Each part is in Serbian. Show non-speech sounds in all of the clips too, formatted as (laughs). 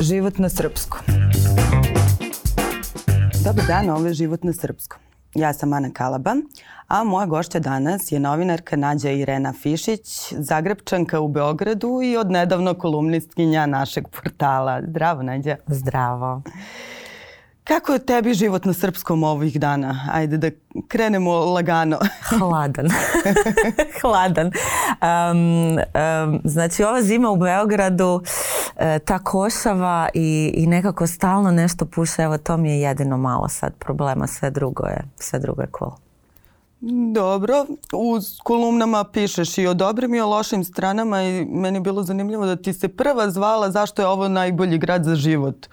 Život na srpskom. Dobar dan, ovo je Život na srpskom. Ja sam Ana Kalaba, a moja gošća danas je novinarka Nađa Irena Fišić, zagrebčanka u Beogradu i od odnedavno kolumnistkinja našeg portala. Zdravo, Nađa. Zdravo. Kako je tebi život na srpskom ovih dana? Ajde da krenemo lagano. (laughs) Hladan. (laughs) Hladan. znači ova zima u Beogradu, e, ta košava i, i nekako stalno nešto puše, evo to mi je jedino malo sad problema, sve drugo je, sve drugo je cool. Dobro, u kolumnama pišeš i o dobrim i o lošim stranama i meni je bilo zanimljivo da ti se prva zvala zašto je ovo najbolji grad za život.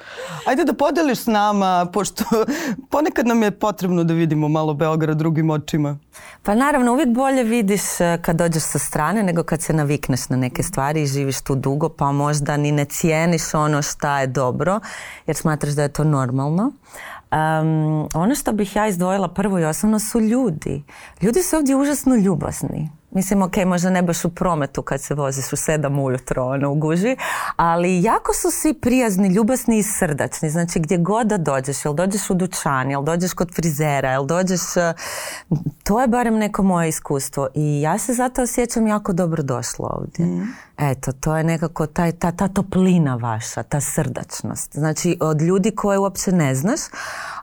Ajde da podeliš s nama, pošto (laughs) ponekad nam je potrebno da vidimo malo Beograd drugim očima. Pa naravno, uvijek bolje vidiš kad dođeš sa strane nego kad se navikneš na neke stvari i živiš tu dugo pa možda ni ne cijeniš ono šta je dobro jer smatraš da je to normalno. Um, ono što bih ja izdvojila prvo i osnovno su ljudi. Ljudi su ovdje užasno ljubazni. Mislim, ok, možda ne baš u prometu kad se voziš u sedam ujutro ono, u guži, ali jako su svi prijazni, ljubasni i srdačni. Znači, gdje god da dođeš, jel dođeš u dućan, jel dođeš kod frizera, jel dođeš... E, to je barem neko moje iskustvo i ja se zato osjećam jako dobro došlo ovdje. Mm. Eto, to je nekako taj, ta, ta toplina vaša, ta srdačnost. Znači, od ljudi koje uopće ne znaš,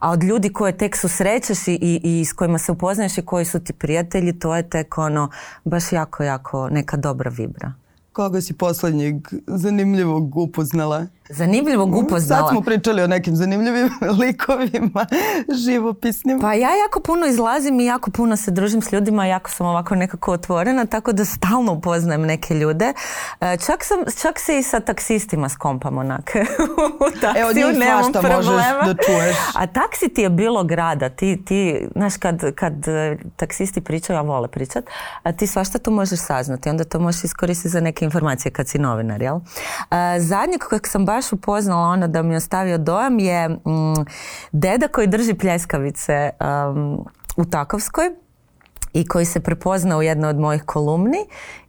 a od ljudi koje tek su i, i, i s kojima se upoznaješ i koji su ti prijatelji, to je tek ono baš jako, jako neka dobra vibra. Koga si posljednjeg zanimljivog upoznala? zanimljivog mm, upoznala. Sad smo pričali o nekim zanimljivim (laughs) likovima, živopisnim. Pa ja jako puno izlazim i jako puno se družim s ljudima, jako sam ovako nekako otvorena, tako da stalno upoznajem neke ljude. E, čak, sam, čak se i sa taksistima skompam onak. (laughs) u taksiju e, od njih nemam Da čuješ. A taksi ti je bilo grada. Ti, ti, znaš, kad, kad e, taksisti pričaju, a vole pričat, a ti svašta tu možeš saznati. Onda to možeš iskoristiti za neke informacije kad si novinar, jel? Zadnjeg kojeg sam baš baš upoznala ono da mi je ostavio dojam je mm, deda koji drži pljeskavice um, u Takovskoj i koji se prepoznao u jednoj od mojih kolumni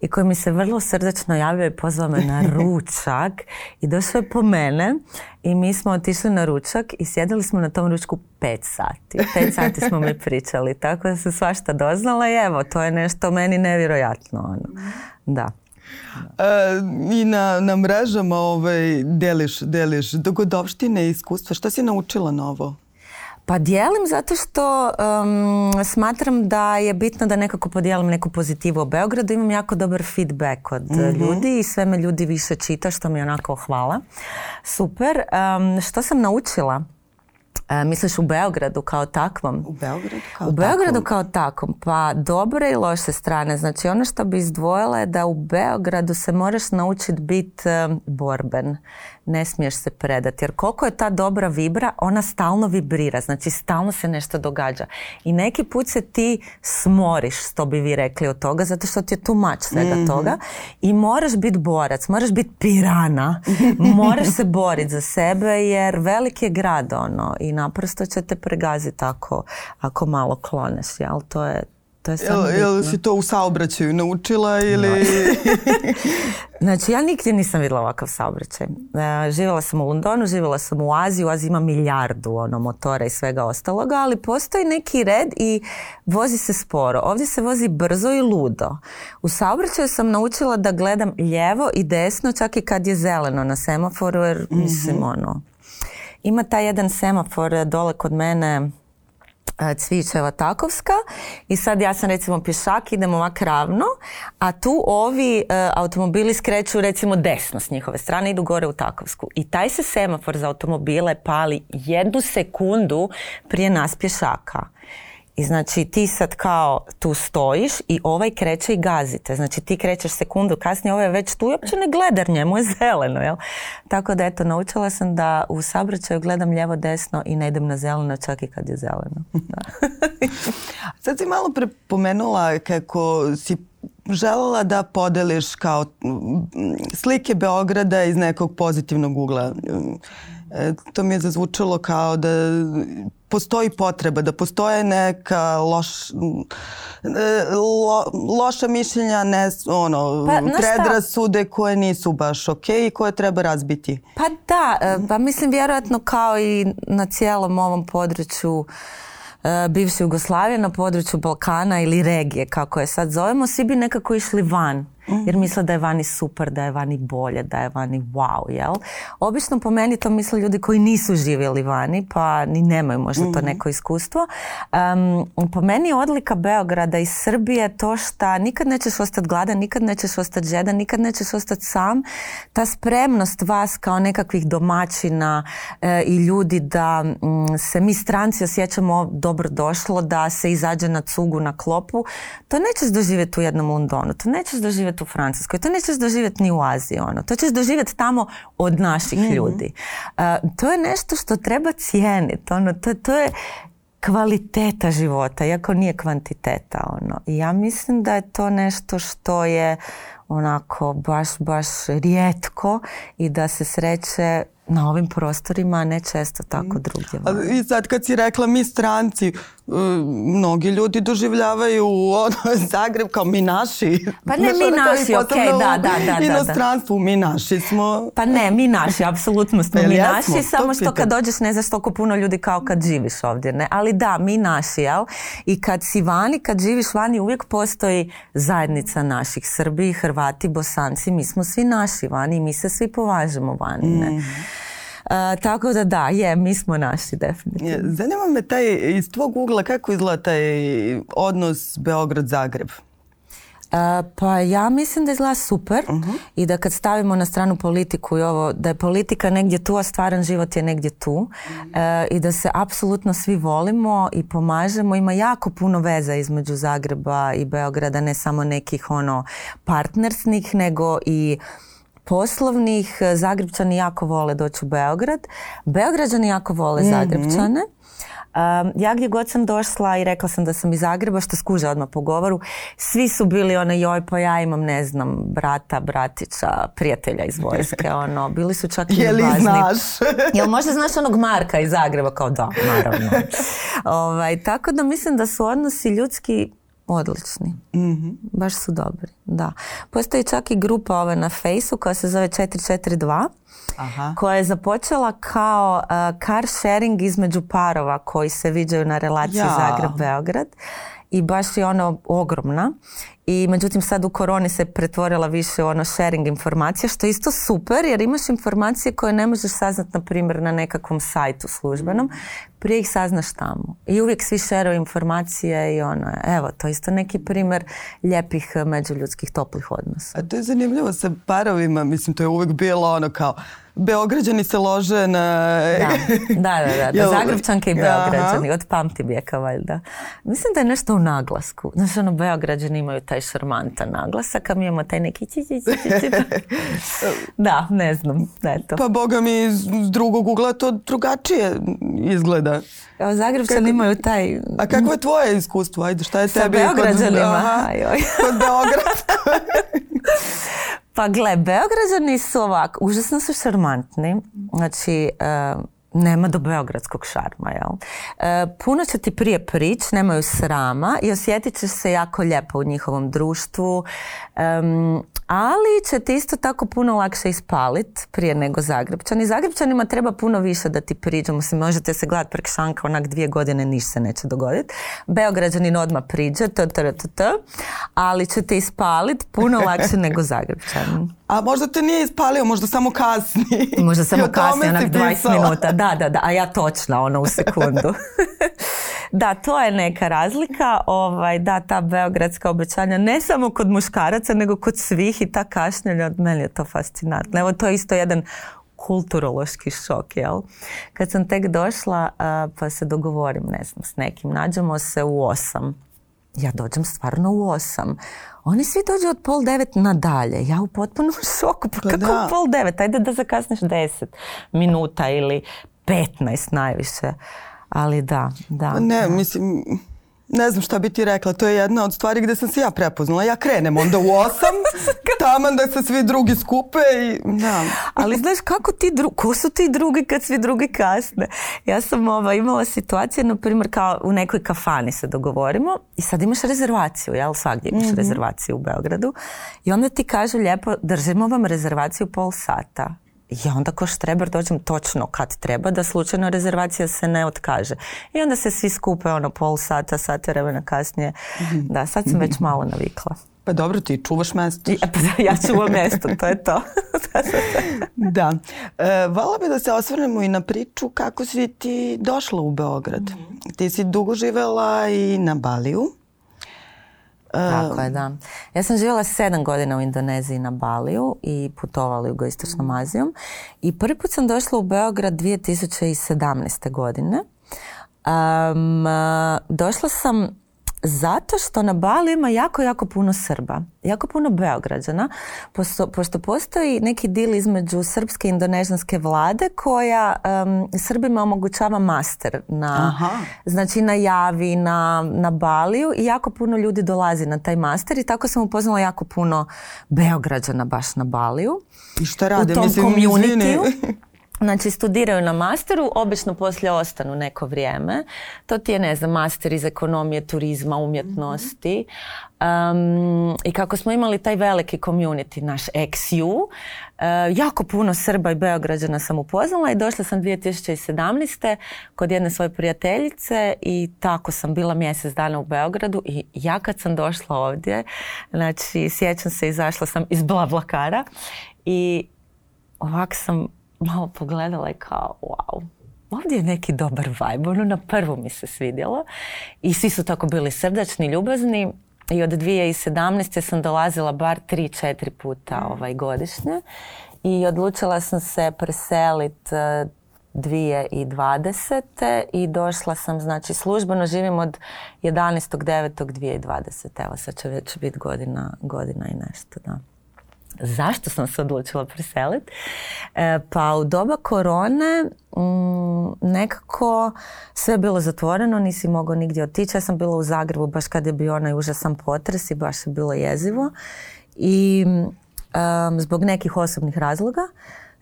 i koji mi se vrlo srdečno javio i pozvao me na (laughs) ručak i došao je po mene i mi smo otišli na ručak i sjedili smo na tom ručku pet sati. Pet sati smo mi pričali, tako da se svašta doznala i evo, to je nešto meni nevjerojatno. Ono. Da. E, I na, na mrežama ovaj, deliš, dogodovštine i iskustva. Šta si naučila novo? Pa dijelim zato što smatram da je bitno da nekako podijelim neku pozitivu o Beogradu. Imam jako dobar feedback od mhm. ljudi i sve me ljudi više čita što mi onako hvala. Super. što sam naučila? E, misliš u Beogradu kao takvom? U Beogradu kao, u Beogradu kao takvom. Pa dobre i loše strane. Znači ono što bi izdvojila je da u Beogradu se moraš naučiti biti e, borben ne smiješ se predati. Jer koliko je ta dobra vibra, ona stalno vibrira. Znači stalno se nešto događa. I neki put se ti smoriš, što bi vi rekli od toga, zato što ti je mač svega mhm. toga. I moraš biti borac, moraš biti pirana. (laughs) moraš se boriti za sebe jer veliki je grad ono i naprosto će te pregaziti ako, ako malo kloneš. Jel? To je, to je samo si to u saobraćaju naučila ili... (laughs) znači, ja nigdje nisam vidjela ovakav saobraćaj. E, živjela sam u Londonu, živjela sam u Aziji. U Aziji ima milijardu ono, motora i svega ostaloga, ali postoji neki red i vozi se sporo. Ovdje se vozi brzo i ludo. U saobraćaju sam naučila da gledam lijevo i desno, čak i kad je zeleno na semaforu, jer mhm. mislim ono... Ima taj jedan semafor dole kod mene E, Cvičeva Takovska i sad ja sam recimo pješak, idem ovak ravno, a tu ovi e, automobili skreću recimo desno s njihove strane, idu gore u Takovsku. I taj se semafor za automobile pali jednu sekundu prije nas pješaka. I znači ti sad kao tu stojiš i ovaj kreće i gazite. Znači ti krećeš sekundu kasnije, ovaj je već tu i uopće ne gledar njemu, je zeleno. Jel? Tako da eto, naučila sam da u sabraćaju gledam lijevo desno i ne idem na zeleno čak i kad je zeleno. (laughs) sad si malo prepomenula kako si želala da podeliš kao mm, slike Beograda iz nekog pozitivnog ugla. E, to mi je zazvučalo kao da postoji potreba, da postoje neka loš, loša mišljenja, ne, ono, pa, predrasude koje nisu baš ok i koje treba razbiti. Pa da, e, pa mislim vjerojatno kao i na cijelom ovom području e, bivše Jugoslavije na području Balkana ili regije kako je sad zovemo, svi bi nekako išli van Mm. jer misle da je vani super, da je vani bolje, da je vani wow, jel? Obično po meni to misle ljudi koji nisu živjeli vani, pa ni nemaju možda to mm. neko iskustvo. po meni je odlika Beograda i Srbije to što nikad nećeš ostati gladan, nikad nećeš ostati žedan, nikad nećeš ostati sam. Ta spremnost vas kao nekakvih domaćina e, i ljudi da se mi stranci osjećamo dobro došlo, da se izađe na cugu, na klopu, to nećeš doživjeti u jednom Londonu, to nećeš doživjeti doživjeti u Francuskoj, to nećeš doživjeti ni u Aziji, ono. to ćeš doživjeti tamo od naših mhm. ljudi. to je nešto što treba cijeniti, ono, to, to je kvaliteta života, iako nije kvantiteta. Ono. I ja mislim da je to nešto što je onako baš, baš rijetko i da se sreće na ovim prostorima, a ne često tako mhm. drugdje. Ono. I sad kad si rekla mi stranci, mnogi ljudi doživljavaju ono, (laughs) Zagreb kao mi naši. Pa ne, mi ono, naši, ok, da, da, da. Inostranstvu, mi naši smo. Pa ne, mi naši, apsolutno smo mi naši, samo što kad dođeš ne znaš toliko puno ljudi kao kad živiš ovdje, ne? Ali da, mi naši, jel? I kad si vani, kad živiš vani, uvijek postoji zajednica naših, Srbi, Hrvati, Bosanci, mi smo svi naši vani i mi se svi považemo vani, ne? Mhm tako da da, je, mi smo naši definitivno. Zanima me taj, iz tvog ugla kako izgleda taj odnos Beograd-Zagreb? pa ja mislim da izgleda super mhm. i da kad stavimo na stranu politiku i ovo, da je politika negdje tu, a stvaran život je negdje tu mhm. e, i da se apsolutno svi volimo i pomažemo. Ima jako puno veza između Zagreba i Beograda, ne samo nekih ono partnersnih, nego i poslovnih. E, Zagrepčani jako vole doći u Beograd. Beograđani jako vole mm-hmm. ja gdje god sam došla i rekla sam da sam iz Zagreba, što skuže odmah po govoru, svi su bili one joj, pa ja imam, ne znam, brata, bratića, prijatelja iz vojske, (laughs) ono, bili su čak i Jel znaš? (laughs) Jel možda znaš onog Marka iz Zagreba? Kao da, naravno. (laughs) ovaj, tako da mislim da su odnosi ljudski odlični. Mhm. Baš su dobri, da. Postoji čak i grupa ove na fejsu koja se zove 442 Aha. koja je započela kao eh, car sharing između parova koji se viđaju na relaciji ja. Zagreb-Beograd i baš je ona ogromna i međutim sad u koroni se pretvorila više u ono sharing informacija što je isto super jer imaš informacije koje ne možeš saznati na primjer na nekakvom sajtu službenom prije ih saznaš tamo i uvijek svi share informacije i ono evo to je isto neki primjer lijepih međuljudskih toplih odnosa. A to je zanimljivo sa parovima mislim to je uvijek bilo ono kao Beograđani se lože na... Da, da, da. da. (laughs) Zagrebčanke i Beograđani, od pamti vijeka valjda. Mislim da je nešto u naglasku. Znaš, ono, Beograđani imaju taj šarmanta naglasak, a mi imamo taj neki ći, (laughs) Da, ne znam, eto. Pa boga mi, s drugog ugla to drugačije izgleda. Evo, Zagrebčani imaju taj... A kakvo je tvoje iskustvo? Ajde, šta je Sa tebi? Sa Beograđanima. Kod, Kod (laughs) Pa gle, Beograđani su ovako, užasno su šarmantni. Znači, nema do beogradskog šarma, jel? E, puno će ti prije prič, nemaju srama i osjetit ćeš se jako lijepo u njihovom društvu, ali će ti isto tako puno lakše ispalit prije nego Zagrebčani. Zagrebčanima treba puno više da ti priđu, mislim, možete se gledati prek šanka, onak dvije godine ništa se neće dogoditi. Beograđanin odmah priđe, t, t, t, t, ali će te ispalit puno lakše nego (laughs) Zagrebčanin. A možda te nije ispalio, možda samo kasni. Možda samo kasni, onak 20 minuta, da da, da, da, a ja točno ono u sekundu. (laughs) da, to je neka razlika, ovaj, da, ta beogradska obećanja, ne samo kod muškaraca, nego kod svih i ta kašnjelja. od meni je to fascinantno. Evo, to je isto jedan kulturološki šok, jel? Kad sam tek došla, pa se dogovorim, ne znam, s nekim, nađemo se u osam. Ja dođem stvarno u osam. Oni svi dođu od pol devet nadalje. Ja u potpunom (laughs) šoku. Pa, pa kako u pol devet? Ajde da zakasneš deset minuta ili 15 najviše. Ali da, da. Pa ne, mislim, ne znam šta bi ti rekla, to je jedna od stvari gdje sam se ja prepoznala. Ja krenem onda u osam, (laughs) tamo da se svi drugi skupe i da. Ali znaš kako ti, dru... ko su ti drugi kad svi drugi kasne? Ja sam ova, imala situacije, na primjer kao u nekoj kafani se dogovorimo i sad imaš rezervaciju, jel svagdje imaš mhm. rezervaciju u Beogradu i onda ti kažu lijepo držimo vam rezervaciju pol sata ja onda ko štreber dođem točno kad treba da slučajno rezervacija se ne otkaže. I onda se svi skupe ono pol sata, sat vremena kasnije. Da, sad sam već malo navikla. Pa dobro, ti čuvaš mjesto. Ja, e, pa ja čuvam to je to. (laughs) da. E, bi da se osvrnemo i na priču kako si ti došla u Beograd. Mhm. Ti si dugo živela i na Baliju. Tako je, da. Ja sam živjela sedam godina u Indoneziji na Baliju i putovala jugoistočnom mm. Azijom. I prvi put sam došla u Beograd 2017. godine. došla sam zato što na Bali ima jako, jako puno Srba, jako puno Beograđana, posto, pošto postoji neki dil između srpske i indonežanske vlade koja Srbima omogućava master na, znači Javi, na, Baliju i jako puno ljudi dolazi na taj master i tako sam upoznala jako puno Beograđana baš na Baliju. I što rade? U tom (laughs) Znači studiraju na masteru, obično poslije ostanu neko vrijeme. To ti je, ne znam, master iz ekonomije, turizma, umjetnosti. Mhm. I kako smo imali taj veliki community, naš XU, uh, eh, jako puno Srba i Beograđana sam upoznala i došla sam 2017. kod jedne svoje prijateljice i tako sam bila mjesec dana u Beogradu i ja kad sam došla ovdje, znači sjećam se, izašla sam iz Blablakara i ovak sam malo pogledala i kao wow, ovdje je neki dobar vibe, ono na prvu mi se svidjelo i svi su tako bili srdačni, ljubazni i od 2017. sam dolazila bar 3-4 puta mm. ovaj godišnje i odlučila sam se preseliti e, 2020. i došla sam, znači službeno živim od 11.9.2020. Evo sad će već biti godina, godina i nešto, da. Zašto sam se odlučila preseliti? E, pa u doba korone mm, nekako sve je bilo zatvoreno, nisi mogao nigdje otići. Ja sam bila u Zagrebu baš kad je bio onaj užasan potres i baš je bilo jezivo. I mm, e, zbog nekih osobnih razloga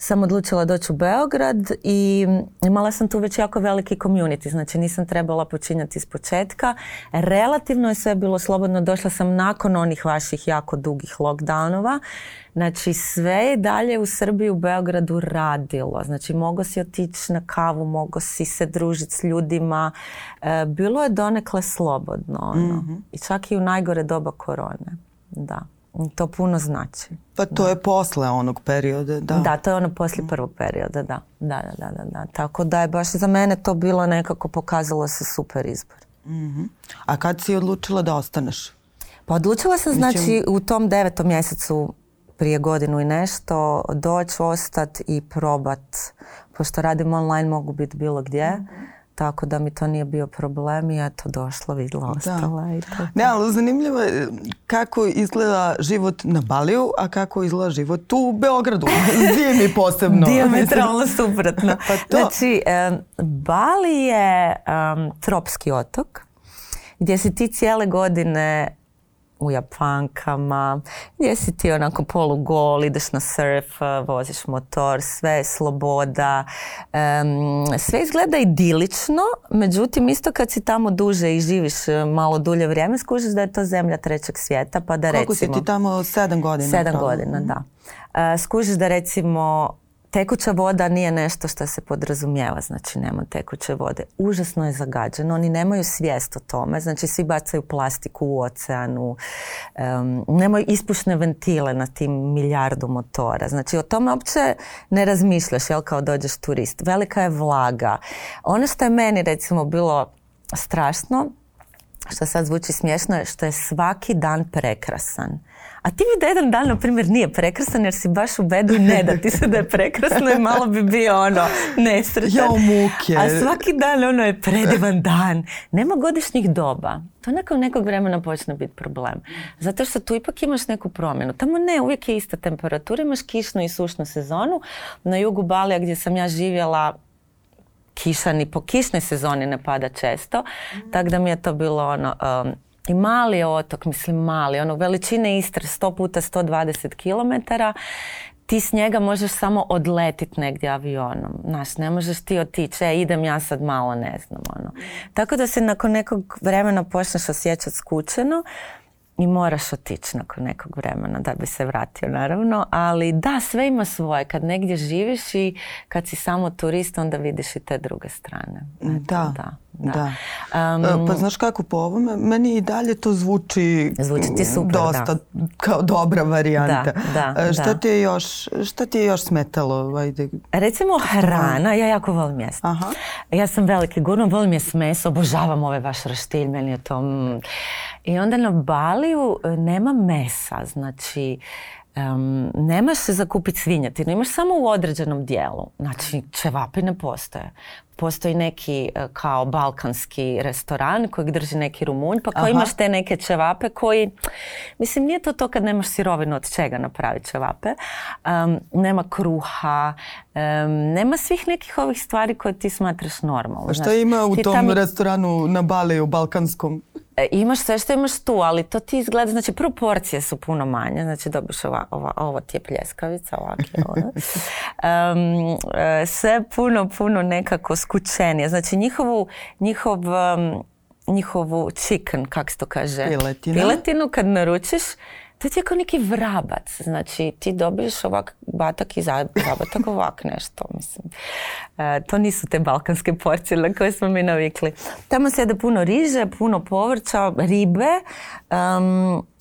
sam odlučila doći u Beograd i imala sam tu već jako veliki community, znači nisam trebala počinjati iz početka. Relativno je sve bilo slobodno, došla sam nakon onih vaših jako dugih lockdownova. Znači sve je dalje u Srbiji u Beogradu radilo. Znači mogo si otići na kavu, mogo si se družiti s ljudima. E, bilo je donekle slobodno. Ono. Mhm. I čak i u najgore doba korone. Da. To puno znači. Pa to je posle onog perioda, da. Da, to je ono poslije prvog perioda, da. Da, da, da, da. Tako da je baš za mene to bilo nekako pokazalo se super izbor. Mhm. A kad si odlučila da ostaneš? Pa odlučila sam, znači, u tom devetom mjesecu prije godinu i nešto doći, ostati i probat. Pošto radim online, mogu biti bilo gdje. Mhm tako da mi to nije bio problem i eto došla, vidjela, ostala. I tako. Ne, ali zanimljivo je eh, kako izgleda život na Baliju, a kako izgleda život tu u Beogradu. (laughs) mi posebno. Diametralno suprotno. (laughs) Pa znači, Bali je tropski otok gdje si ti cijele godine u Japankama, gdje si ti onako polugol, ideš na surf, voziš motor, sve je sloboda. sve izgleda idilično, međutim isto kad si tamo duže i živiš e, malo dulje vrijeme, skužiš da je to zemlja trećeg svijeta, pa da Koliko recimo... si ti tamo? Sedam godina? Sedam godina, mhm. da. E, skužiš da recimo Tekuća voda nije nešto što se podrazumijeva, znači nema tekuće vode. Užasno je zagađeno, oni nemaju svijest o tome, znači svi bacaju plastiku u oceanu, nemaju ispušne ventile na tim milijardu motora. Znači o tome uopće ne razmišljaš, jel, kao dođeš turist. Velika je vlaga. Ono što je meni recimo bilo strašno, što sad zvuči smiješno, je što je svaki dan prekrasan a ti mi da jedan dan, na primjer, nije prekrasan jer si baš u bedu ne da ti se da je prekrasno i malo bi bio ono nesretan. muke. A svaki dan ono je predivan dan. Nema godišnjih doba. To nakon nekog vremena počne biti problem. Zato što tu ipak imaš neku promjenu. Tamo ne, uvijek je ista temperatura, imaš kišnu i sušnu sezonu. Na jugu Balija gdje sam ja živjela, kiša i po kišnoj sezoni ne pada često. Tako da mi je to bilo ono... Um, Znači, mali je otok, mislim mali, ono veličine Istre 100 puta 120 km, ti s njega možeš samo odletit negdje avionom. Znaš, ne možeš ti otići, e, idem ja sad malo, ne znam, ono. Tako da se nakon nekog vremena počneš osjećati skučeno i moraš otići nakon nekog vremena da bi se vratio, naravno. Ali da, sve ima svoje. Kad negdje živiš i kad si samo turist, onda vidiš i te druge strane. Eto, da. da. Da. E, pa znaš kako po ovome, meni i dalje to zvuči, ti super, dosta kao dobra varijanta. Da, e, šta, Ti je još, smetalo? Recimo hrana, ja jako volim mjesto. Ja sam veliki gurno, volim je smes obožavam ove ovaj vaš roštilj, meni je to... Mm. I onda na Baliju e, nema mesa, znači... nemaš se zakupiti svinjetinu, imaš samo u određenom dijelu. Znači, čevapi ne postoje postoji neki e, kao balkanski restoran kojeg drži neki rumunj, pa koji imaš te neke čevape koji, mislim nije to to kad nemaš sirovinu od čega napraviti čevape, nema kruha, nema svih nekih ovih stvari koje ti smatraš normalno. A što ima u tom restoranu na Baleju balkanskom? E, imaš sve što imaš tu, ali to ti izgleda, znači proporcije su puno manje, znači dobiš ova, ova, ovo ti je pljeskavica, ovak ono. (laughs) e, sve puno, puno nekako skučenije. Znači njihovu, njihov, njihovu chicken, kak se to kaže? Piletinu. Piletinu kad naručiš, to je kao neki vrabac. Znači, ti dobiješ ovak batak i zabatak ovak nešto. Mislim. E, to nisu te balkanske porcije na koje smo mi navikli. Tamo jede puno riže, puno povrća, ribe.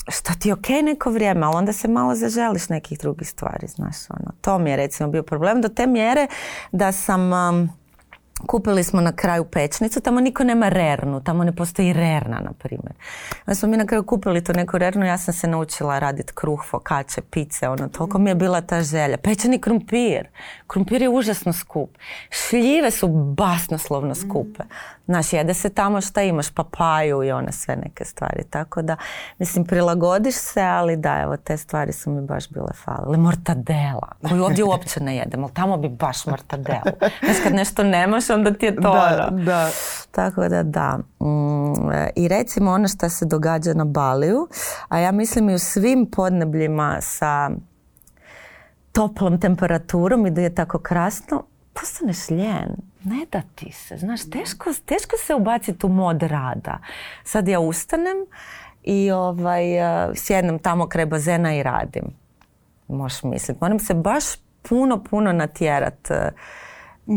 što ti je okej neko vrijeme, ali onda se malo zaželiš nekih drugih stvari, znaš, ono. To mi je recimo bio problem do te mjere da sam Kupili smo na kraju pečnicu, tamo niko nema rernu, tamo ne postoji rerna, na primjer. Onda smo mi na kraju kupili tu neku rernu, ja sam se naučila raditi kruh, fokače, pice, ono, toliko mi je bila ta želja. Pečeni krumpir, krumpir je užasno skup. Šljive su basnoslovno skupe. Znaš, jede se tamo šta imaš, papaju i one sve neke stvari. Tako da, mislim, prilagodiš se, ali da, evo, te stvari su mi baš bile falile. Mortadela, koju ovdje uopće ne jedem, ali tamo bi baš mortadela. Znaš, kad nešto nemaš, onda ti je to da, ono. da. Tako da, da. Mm, e, I recimo ono što se događa na Baliju, a ja mislim i u svim podnebljima sa toplom temperaturom i da je tako krasno, postaneš ljen, ne da ti se. Znaš, teško, teško se ubaciti u mod rada. Sad ja ustanem i ovaj, eh, sjednem tamo kraj bazena i radim. Možeš misliti. Moram se baš puno, puno natjerat eh,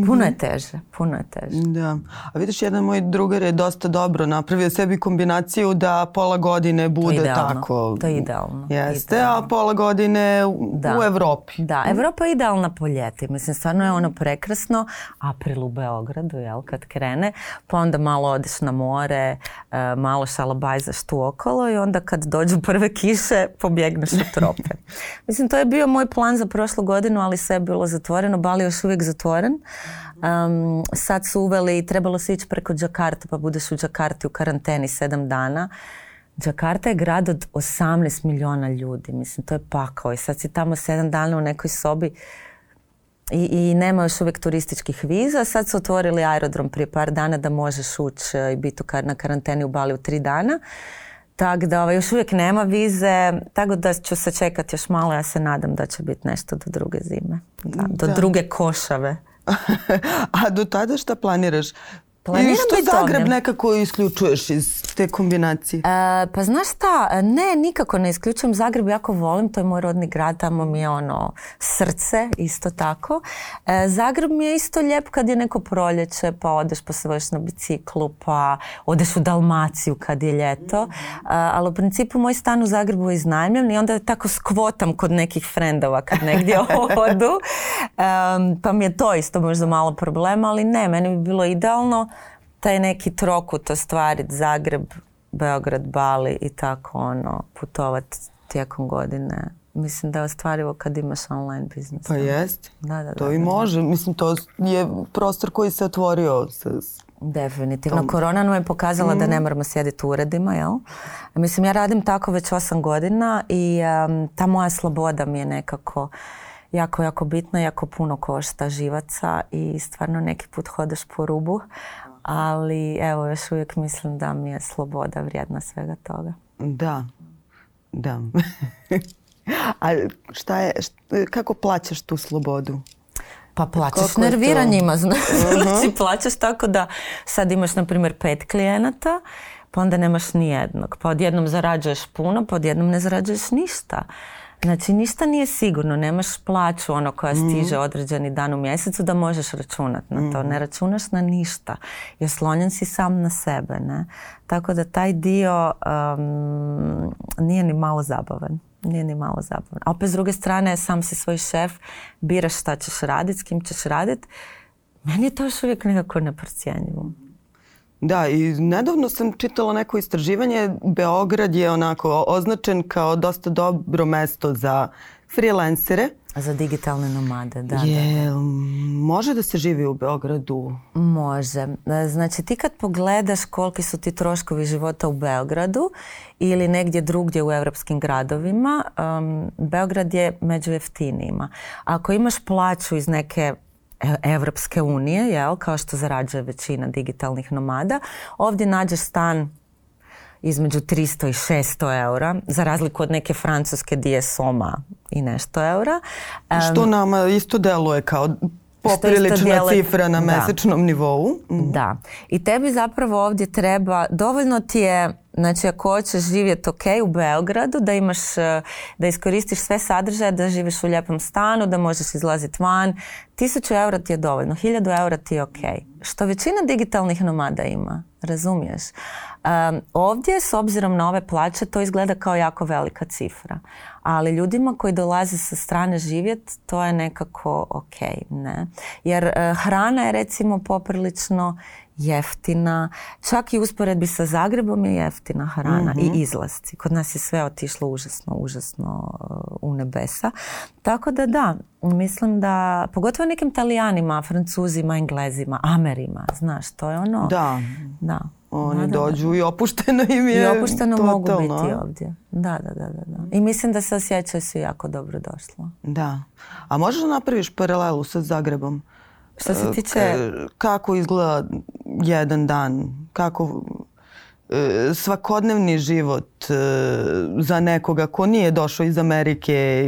Puno je mhm. teže, puno je teže. Da. A vidiš, jedan moj drugar je dosta dobro napravio sebi kombinaciju da pola godine bude to tako. To je idealno. Jeste, idealno. a pola godine u, da. Evropi. Da, Evropa je idealna po ljeti. Mislim, stvarno je ono prekrasno. April u Beogradu, jel, kad krene. Pa onda malo odeš na more, e, malo šalabajzaš tu okolo i onda kad dođu prve kiše, pobjegneš u trope. (laughs) Mislim, to je bio moj plan za prošlu godinu, ali sve je bilo zatvoreno. Bali još uvijek zatvoren. Um, sad su uveli, trebalo se ići preko Džakarta pa budeš u Đakarti u karanteni sedam dana. Đakarta je grad od 18 miliona ljudi, mislim to je pakao i sad si tamo sedam dana u nekoj sobi i, i nema još uvijek turističkih viza. Sad su otvorili aerodrom prije par dana da možeš ući e, i biti na karanteni u Bali u tri dana. Tako da ovaj, još uvijek nema vize, tako da ću se čekati još malo, ja se nadam da će biti nešto do druge zime, do druge košave. (laughs) adotadas da planeiras Planiram I što Zagreb nekako isključuješ iz te kombinacije? E, pa znaš šta, ne, nikako ne isključujem. Zagreb jako volim, to je moj rodni grad, tamo mi je ono srce, isto tako. E, Zagreb mi je isto lijep kad je neko proljeće, pa odeš pa se na biciklu, pa odeš u Dalmaciju kad je ljeto. E, ali u principu moj stan u Zagrebu je iznajmljen i onda tako skvotam kod nekih frendova kad negdje (laughs) odu. pa mi je to isto možda malo problema ali ne, meni bi bilo idealno taj neki trokut ostvariti Zagreb, Beograd, Bali i tako ono, putovati tijekom godine. Mislim da je ostvarivo kad imaš online biznis. Pa jest. Da, da, da, to i može. Mislim, to je prostor koji se otvorio. Definitivno. Korona nam je pokazala da mhm. ne moramo sjediti u uredima, jel? Mislim, ja radim tako već osam godina i ta moja sloboda mi je nekako jako, jako bitno, jako puno košta živaca i stvarno neki put hodeš po rubu, ali evo još uvijek mislim da mi je sloboda vrijedna svega toga. Da, da. (laughs) A šta je, kako plaćaš tu slobodu? Pa plaćaš nerviranjima, (laughs) znači plaćaš tako da sad imaš na primjer pet klijenata, pa onda nemaš ni jednog. Pa odjednom zarađuješ puno, pa odjednom ne zarađuješ ništa. Znači ništa nije sigurno, nemaš plaću ono koja mm. stiže određeni dan u mjesecu da možeš računati na to. Mm. Ne računaš na ništa i oslonjen si sam na sebe. Tako da taj dio nije ni malo zabavan. Nije ni malo zabavno. A opet s druge strane, sam si svoj šef, biraš šta ćeš raditi, s kim ćeš raditi. Meni je to još uvijek nekako neprocijenjivo. Da, i nedavno sam čitala neko istraživanje. Beograd je onako označen kao dosta dobro mesto za freelancere. Za digitalne nomade, da. Je, da, Može da se živi u Beogradu? Može. E, znači ti kad pogledaš koliki su ti troškovi života u Beogradu ili negdje drugdje u europskim gradovima, Beograd je među jeftinijima. Ako imaš plaću iz neke Evropske unije, jel, kao što zarađuje većina digitalnih nomada. Ovdje nađeš stan između 300 i 600 eura, za razliku od neke francuske di soma i nešto eura. što nama isto deluje kao poprilična cifra na mjesečnom nivou. Mm. Da. I tebi zapravo ovdje treba, dovoljno ti je Znači ako hoćeš živjeti ok u Beogradu, da imaš, e, da iskoristiš sve sadržaje, da živiš u lijepom stanu, da možeš izlaziti van, tisuću eura ti je dovoljno, hiljadu eura ti je ok. Što većina digitalnih nomada ima, razumiješ? Um, ovdje, s obzirom na ove plaće, to izgleda kao jako velika cifra. Ali ljudima koji dolaze sa strane živjet, to je nekako ok, ne? Jer e, hrana je recimo poprilično jeftina, čak i usporedbi sa Zagrebom je jeftina hrana i mhm. izlasci. Kod nas je sve otišlo užasno, užasno uh, u nebesa. Tako da da, mislim da pogotovo nekim Talijanima, Francuzima, Englezima, Amerima, znaš, to je ono. Da. Da. Oni da, dođu da. i opušteno im je I opušteno totalno. mogu biti ovdje. Da, da, da, da. I mislim da se osjećaju svi jako dobro došlo. Da. A možeš da napraviš paralelu sa Zagrebom? Što se e, tiče... E, kako izgleda jedan dan, kako e, svakodnevni život e, za nekoga ko nije došao iz Amerike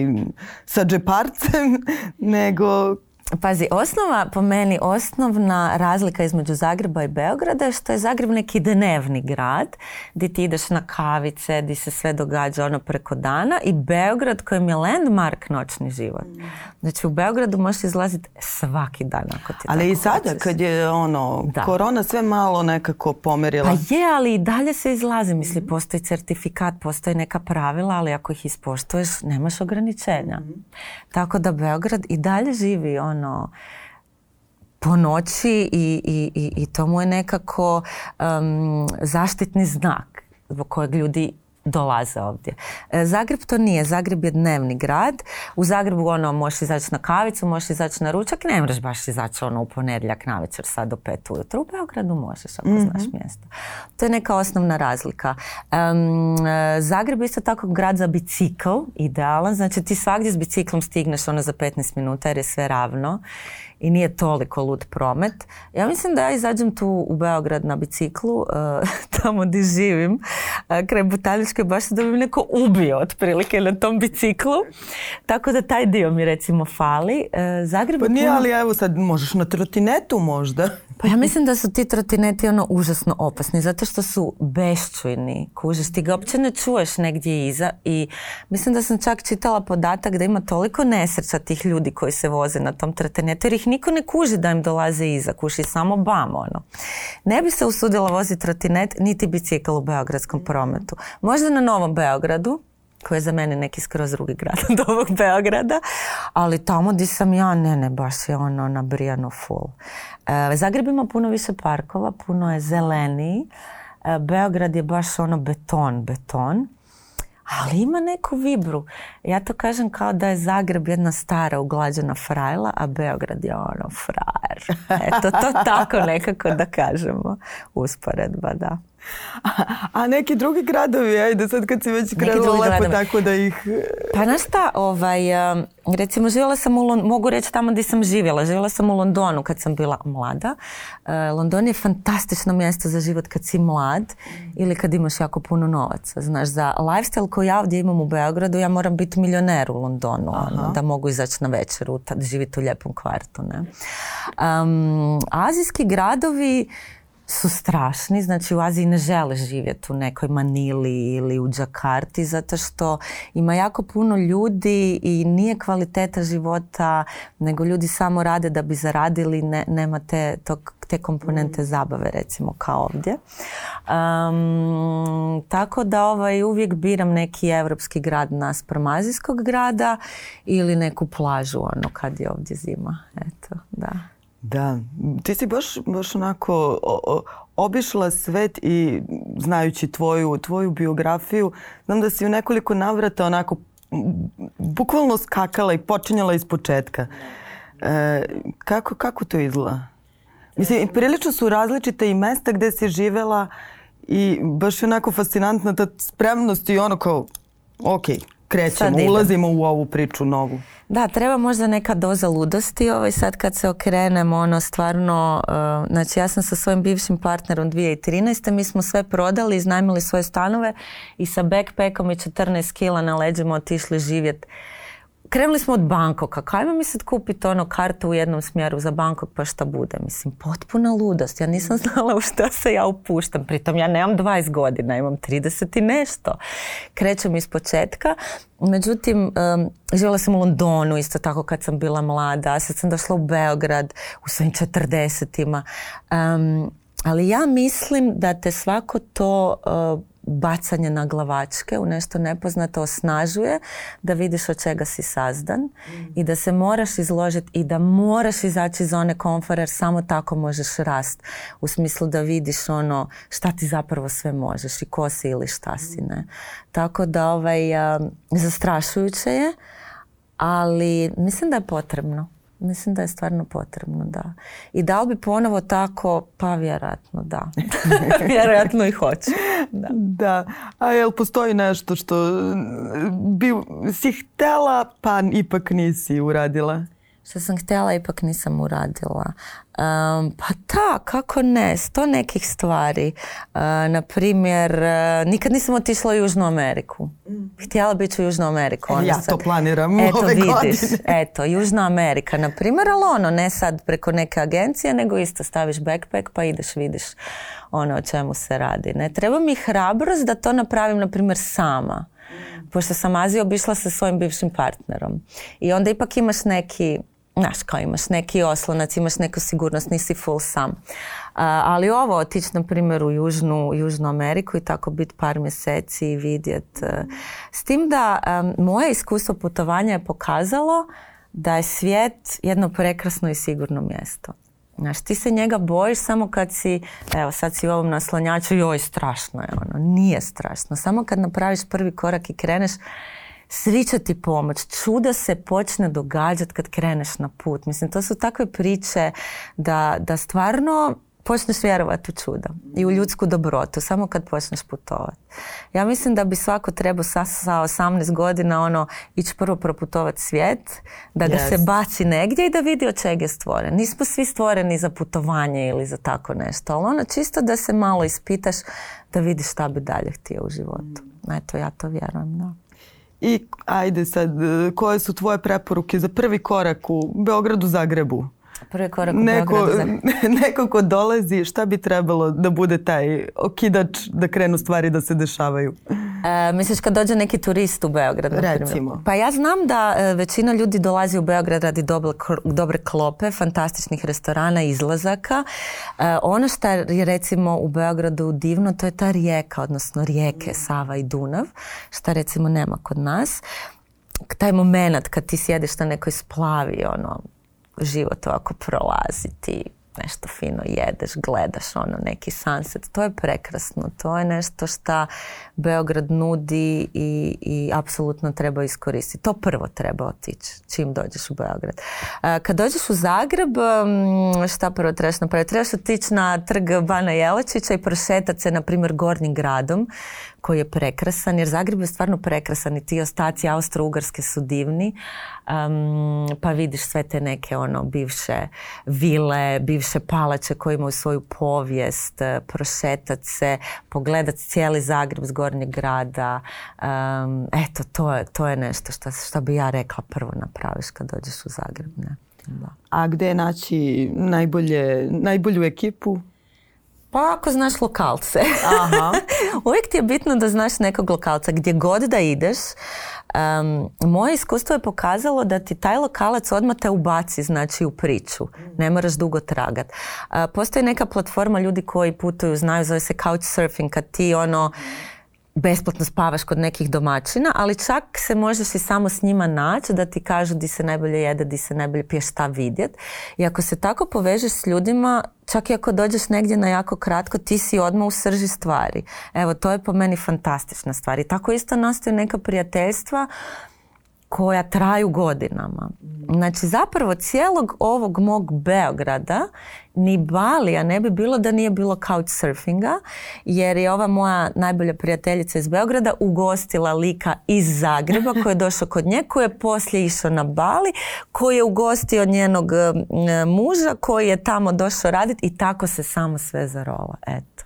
sa džeparcem, (laughs) nego Pazi, osnova, po meni, osnovna razlika između Zagreba i Beograda je što je Zagreb neki dnevni grad gdje ti ideš na kavice, gdje se sve događa ono preko dana i Beograd kojem je landmark noćni život. Mm. Znači u Beogradu možeš izlaziti svaki dan ako ti Ali i sada kad je ono, korona sve malo nekako pomerila. Pa je, ali i dalje se izlazi. Misli, mm. postoji certifikat, postoji neka pravila, ali ako ih ispoštuješ, nemaš ograničenja. Mm. Tako da Beograd i dalje živi on ono po noći i, i, i, to mu je nekako zaštitni znak zbog kojeg ljudi dolaze ovdje. E, Zagreb to nije. Zagreb je dnevni grad. U Zagrebu ono, možeš izaći na kavicu, možeš izaći na ručak, ne možeš baš izaći ono u ponedjeljak na večer sad do pet ujutru. U Beogradu možeš ako mm znaš mjesto. To je neka osnovna razlika. E, Zagreb je isto tako grad za bicikl, idealan. Znači ti svakdje s biciklom stigneš ono za 15 minuta jer je sve ravno i nije toliko lud promet. Ja mislim da ja izađem tu u Beograd na biciklu, e, (laughs) tamo gdje živim, e, kraj baš bašte, da bi me neko ubio otprilike na tom biciklu. Tako da taj dio mi recimo fali. E, Zagreb pa nije, ali evo sad možeš na trotinetu možda. Pa ja mislim da su ti trotineti ono užasno opasni, zato što su bešćujni, kužiš, ti ga uopće ne čuješ negdje iza i mislim da sam čak čitala podatak da ima toliko nesreća tih ljudi koji se voze na tom trotinetu jer ih niko ne kuži da im dolaze iza, kuši samo bam ono. Ne bi se usudila voziti trotinet niti bicikl u beogradskom prometu. Možda na Novom Beogradu, koji je za mene neki skroz drugi grad (laughs) od ovog Beograda, ali tamo di sam ja, ne, ne, baš je ono nabrijano full. E, Zagreb ima puno više parkova, puno je zeleniji, e, Beograd je baš ono beton, beton, ali ima neku vibru. Ja to kažem kao da je Zagreb jedna stara uglađena frajla, a Beograd je ono frajer. (laughs) Eto, to tako nekako da kažemo. Usporedba, da. A neki drugi gradovi, ajde sad kad si već krenula lepo tako da ih... Pa znaš šta, ovaj, recimo živjela sam u mogu reći tamo gdje sam živjela, živjela sam u Londonu kad sam bila mlada. E, London je fantastično mjesto za život kad si mlad ili kad imaš jako puno novaca. Znaš, za lifestyle koji ja ovdje imam u Beogradu, ja moram biti milioner u Londonu, ono, da mogu izaći na večeru, tad živjeti u lijepom kvartu. Ne? azijski gradovi, su strašni, znači u Aziji ne žele živjeti u nekoj Manili ili u Džakarti zato što ima jako puno ljudi i nije kvaliteta života nego ljudi samo rade da bi zaradili, ne, nema te, te komponente mm. zabave recimo kao ovdje. Um, tako da ovaj, uvijek biram neki europski grad naspram azijskog grada ili neku plažu ono kad je ovdje zima. Eto, da. Da, ti si baš, baš onako obišla svet i znajući tvoju, tvoju biografiju, znam da si u nekoliko navrata onako bukvalno skakala i počinjala iz početka. E, kako, kako to izgleda? Mislim, e, prilično su različite i mesta gde si živela i baš je onako fascinantna ta spremnost i ono kao, okej, krećemo, ulazimo u ovu priču novu. Da, treba možda neka doza ludosti ovaj, sad kad se okrenemo, ono stvarno, uh, znači ja sam sa svojim bivšim partnerom 2013. Mi smo sve prodali, iznajmili svoje stanove i sa backpackom i 14 kila na leđima otišli živjeti krenuli smo od Bankoka. Kajmo mi sad kupiti ono kartu u jednom smjeru za Bankok pa šta bude? Mislim, potpuna ludost. Ja nisam (laughs) znala u šta se ja upuštam. Pritom ja nemam 20 godina, imam 30 i nešto. Krećem iz početka. Međutim, živjela sam u Londonu isto tako kad sam bila mlada. Sad sam došla u Beograd u svojim četrdesetima, ali ja mislim da te svako to bacanje na glavačke u nešto nepoznato osnažuje da vidiš od čega si sazdan i da se moraš izložiti i da moraš izaći iz zone komfora jer samo tako možeš rast u smislu da vidiš ono šta ti zapravo sve možeš i ko si ili šta si ne. Tako da ovaj, zastrašujuće je ali mislim da je potrebno mislim da je stvarno potrebno, da. I da li bi ponovo tako? Pa vjerojatno da. (laughs) vjerojatno i hoće. Da. da. A jel postoji nešto što bi si htjela pa ipak nisi uradila? što sam htjela ipak nisam uradila. Um, pa da, kako ne, sto nekih stvari. Uh, na primjer, e, nikad nisam otišla u Južnu Ameriku. Mm. Htjela biti u Južnu Ameriku. E, ja to planiram ove vidiš, godine. (laughs) Eto, Južna Amerika, na primjer, ali ono, ne sad preko neke agencije, nego isto staviš backpack pa ideš, vidiš ono o čemu se radi. Ne? Treba mi hrabrost da to napravim, na primjer, sama. Mm. Pošto sam Aziju obišla sa svojim bivšim partnerom. I onda ipak imaš neki znaš, kao imaš neki oslonac, imaš neku sigurnost, nisi full sam. ali ovo, otići na primjer u Južnu, Južnu Ameriku i tako biti par mjeseci i vidjet. E, s tim da e, moje iskustvo putovanja je pokazalo da je svijet jedno prekrasno i sigurno mjesto. Znaš, ti se njega bojiš samo kad si, evo sad si u ovom naslonjaču, joj strašno je ono, nije strašno. Samo kad napraviš prvi korak i kreneš, svi će ti pomoć, čuda se počne događati kad kreneš na put. Mislim, to su takve priče da, da stvarno počneš vjerovati u čuda i u ljudsku dobrotu, samo kad počneš putovati. Ja mislim da bi svako trebao sa, sa 18 godina ono, ići prvo proputovati svijet, da ga se baci negdje i da vidi od čega je stvoren. Nismo svi stvoreni za putovanje ili za tako nešto, ali ono čisto da se malo ispitaš da vidiš šta bi dalje htio u životu. Eto, ja to vjerujem, da i ajde sad, e, koje su tvoje preporuke za prvi korak u Beogradu, Zagrebu? Prvi korak u Beogradu, Zagrebu. (laughs) Neko ko dolazi, šta bi trebalo da bude taj okidač da krenu stvari da se dešavaju? E, misliš kad dođe neki turist u Beograd? Recimo. Pa ja znam da e, većina ljudi dolazi u Beograd radi dobre klope, fantastičnih restorana, izlazaka. E, ono što je recimo u Beogradu divno, to je ta rijeka, odnosno rijeke Sava i Dunav, što recimo nema kod nas. Taj moment kad ti sjediš na nekoj splavi, ono, život ovako prolaziti nešto fino jedeš, gledaš ono neki sunset. To je prekrasno. To je nešto šta Beograd nudi i, i apsolutno treba iskoristiti. To prvo treba otići čim dođeš u Beograd. E, kad dođeš u Zagreb, mm, šta prvo trebaš napraviti? Trebaš otići na trg Bana Jelačića i prošetati se, na primjer, Gornjim gradom koji je prekrasan, jer Zagreb je stvarno prekrasan i ti ostaci Austro-Ugarske su divni, pa vidiš sve te neke ono bivše vile, bivše palače koje imaju svoju povijest, eh, prošetat se, pogledat cijeli Zagreb s gornjeg grada. Um, eto, to je, to je nešto što, što bi ja rekla prvo napraviš kad dođeš u Zagreb. Ne? A gdje naći najbolje, najbolju ekipu? Pa ako znaš lokalce. Aha. (laughs) Uvijek ti je bitno da znaš nekog lokalca. Gdje god da ideš, um, moje iskustvo je pokazalo da ti taj lokalac odmah te ubaci znači u priču. Ne moraš dugo tragat. postoji neka platforma ljudi koji putuju, znaju, zove se Couchsurfing, kad ti ono besplatno spavaš kod nekih domaćina, ali čak se možeš i samo s njima naći da ti kažu di se najbolje jede, di se najbolje pije, šta vidjet. I ako se tako povežeš s ljudima, čak i ako dođeš negdje na jako kratko, ti si odmah u srži stvari. Evo, to je po meni fantastična stvar. I tako isto nastaju neka prijateljstva koja traju godinama. Znači zapravo cijelog ovog mog Beograda ni Balija ne bi bilo da nije bilo couchsurfinga jer je ova moja najbolja prijateljica iz Beograda ugostila lika iz Zagreba koji je došao kod nje, koji je poslije išao na Bali, koji je ugostio njenog e, muža koji je tamo došao raditi i tako se samo sve zarola. Eto,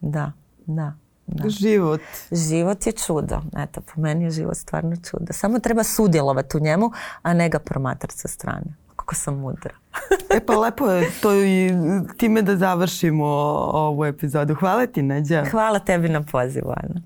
da, da. Život. Život je čudo. Eto, po meni je život stvarno čudo. Samo treba sudjelovati u njemu, a ne ga promatrati sa strane. Kako sam mudra. e pa lepo je to i time da završimo ovu epizodu. Hvala ti, Neđa. Hvala tebi na pozivu, Ana.